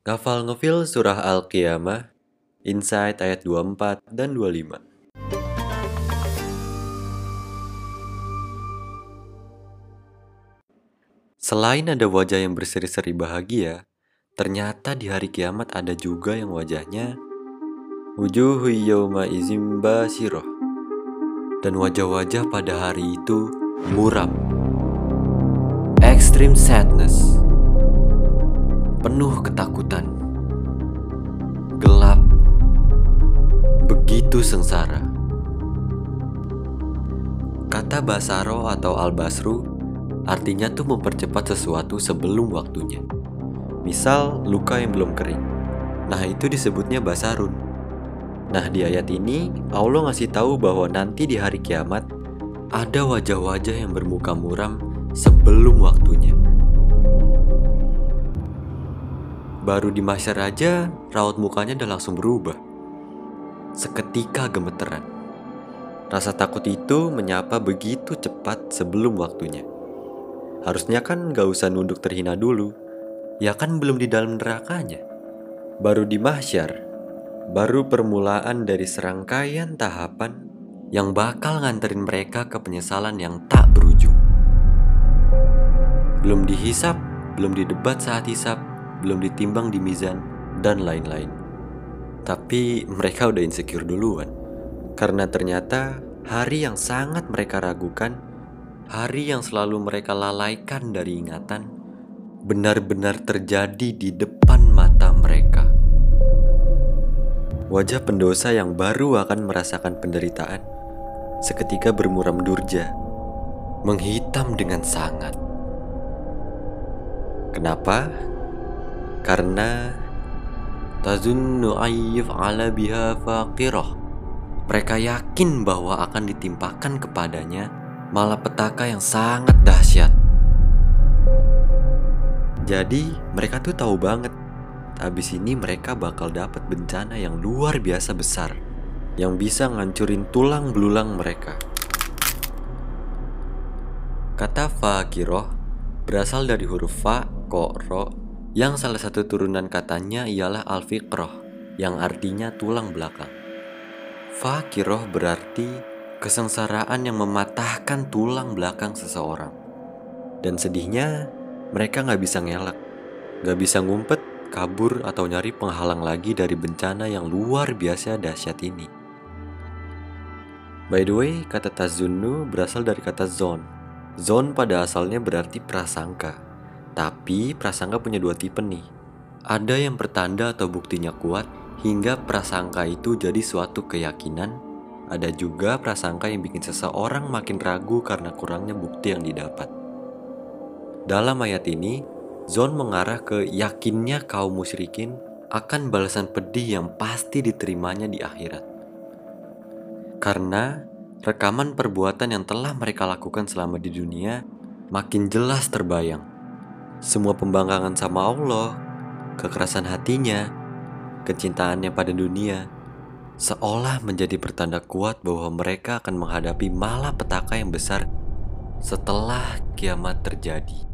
Ngafal ngefil surah Al-Qiyamah, Insight ayat 24 dan 25. Selain ada wajah yang berseri-seri bahagia, ternyata di hari kiamat ada juga yang wajahnya wujuhu yawma izim basiroh. Dan wajah-wajah pada hari itu muram. Extreme sadness penuh ketakutan, gelap, begitu sengsara. Kata Basaro atau Al-Basru artinya tuh mempercepat sesuatu sebelum waktunya. Misal luka yang belum kering. Nah, itu disebutnya basarun. Nah, di ayat ini Allah ngasih tahu bahwa nanti di hari kiamat ada wajah-wajah yang bermuka muram sebelum waktunya. Baru di masyar aja, raut mukanya udah langsung berubah. Seketika gemeteran. Rasa takut itu menyapa begitu cepat sebelum waktunya. Harusnya kan gak usah nunduk terhina dulu. Ya kan belum di dalam nerakanya. Baru di mahsyar, baru permulaan dari serangkaian tahapan yang bakal nganterin mereka ke penyesalan yang tak berujung. Belum dihisap, belum didebat saat hisap, belum ditimbang di mizan, dan lain-lain. Tapi mereka udah insecure duluan. Karena ternyata hari yang sangat mereka ragukan, hari yang selalu mereka lalaikan dari ingatan, benar-benar terjadi di depan mata mereka. Wajah pendosa yang baru akan merasakan penderitaan seketika bermuram durja, menghitam dengan sangat. Kenapa? Karena tazunnu ayyif ala biha faqirah. Mereka yakin bahwa akan ditimpakan kepadanya malapetaka yang sangat dahsyat. Jadi mereka tuh tahu banget Habis ini mereka bakal dapat bencana yang luar biasa besar Yang bisa ngancurin tulang belulang mereka Kata fakiroh berasal dari huruf fa, ko, ro, yang salah satu turunan katanya ialah al-fiqroh, yang artinya tulang belakang. Fakiroh berarti kesengsaraan yang mematahkan tulang belakang seseorang. Dan sedihnya, mereka nggak bisa ngelak, nggak bisa ngumpet, kabur, atau nyari penghalang lagi dari bencana yang luar biasa dahsyat ini. By the way, kata tazunnu berasal dari kata zon. Zon pada asalnya berarti prasangka, tapi prasangka punya dua tipe nih. Ada yang pertanda atau buktinya kuat hingga prasangka itu jadi suatu keyakinan. Ada juga prasangka yang bikin seseorang makin ragu karena kurangnya bukti yang didapat. Dalam ayat ini, Zon mengarah ke yakinnya kaum musyrikin akan balasan pedih yang pasti diterimanya di akhirat. Karena rekaman perbuatan yang telah mereka lakukan selama di dunia makin jelas terbayang semua pembangkangan sama Allah, kekerasan hatinya, kecintaannya pada dunia, seolah menjadi pertanda kuat bahwa mereka akan menghadapi malapetaka yang besar setelah kiamat terjadi.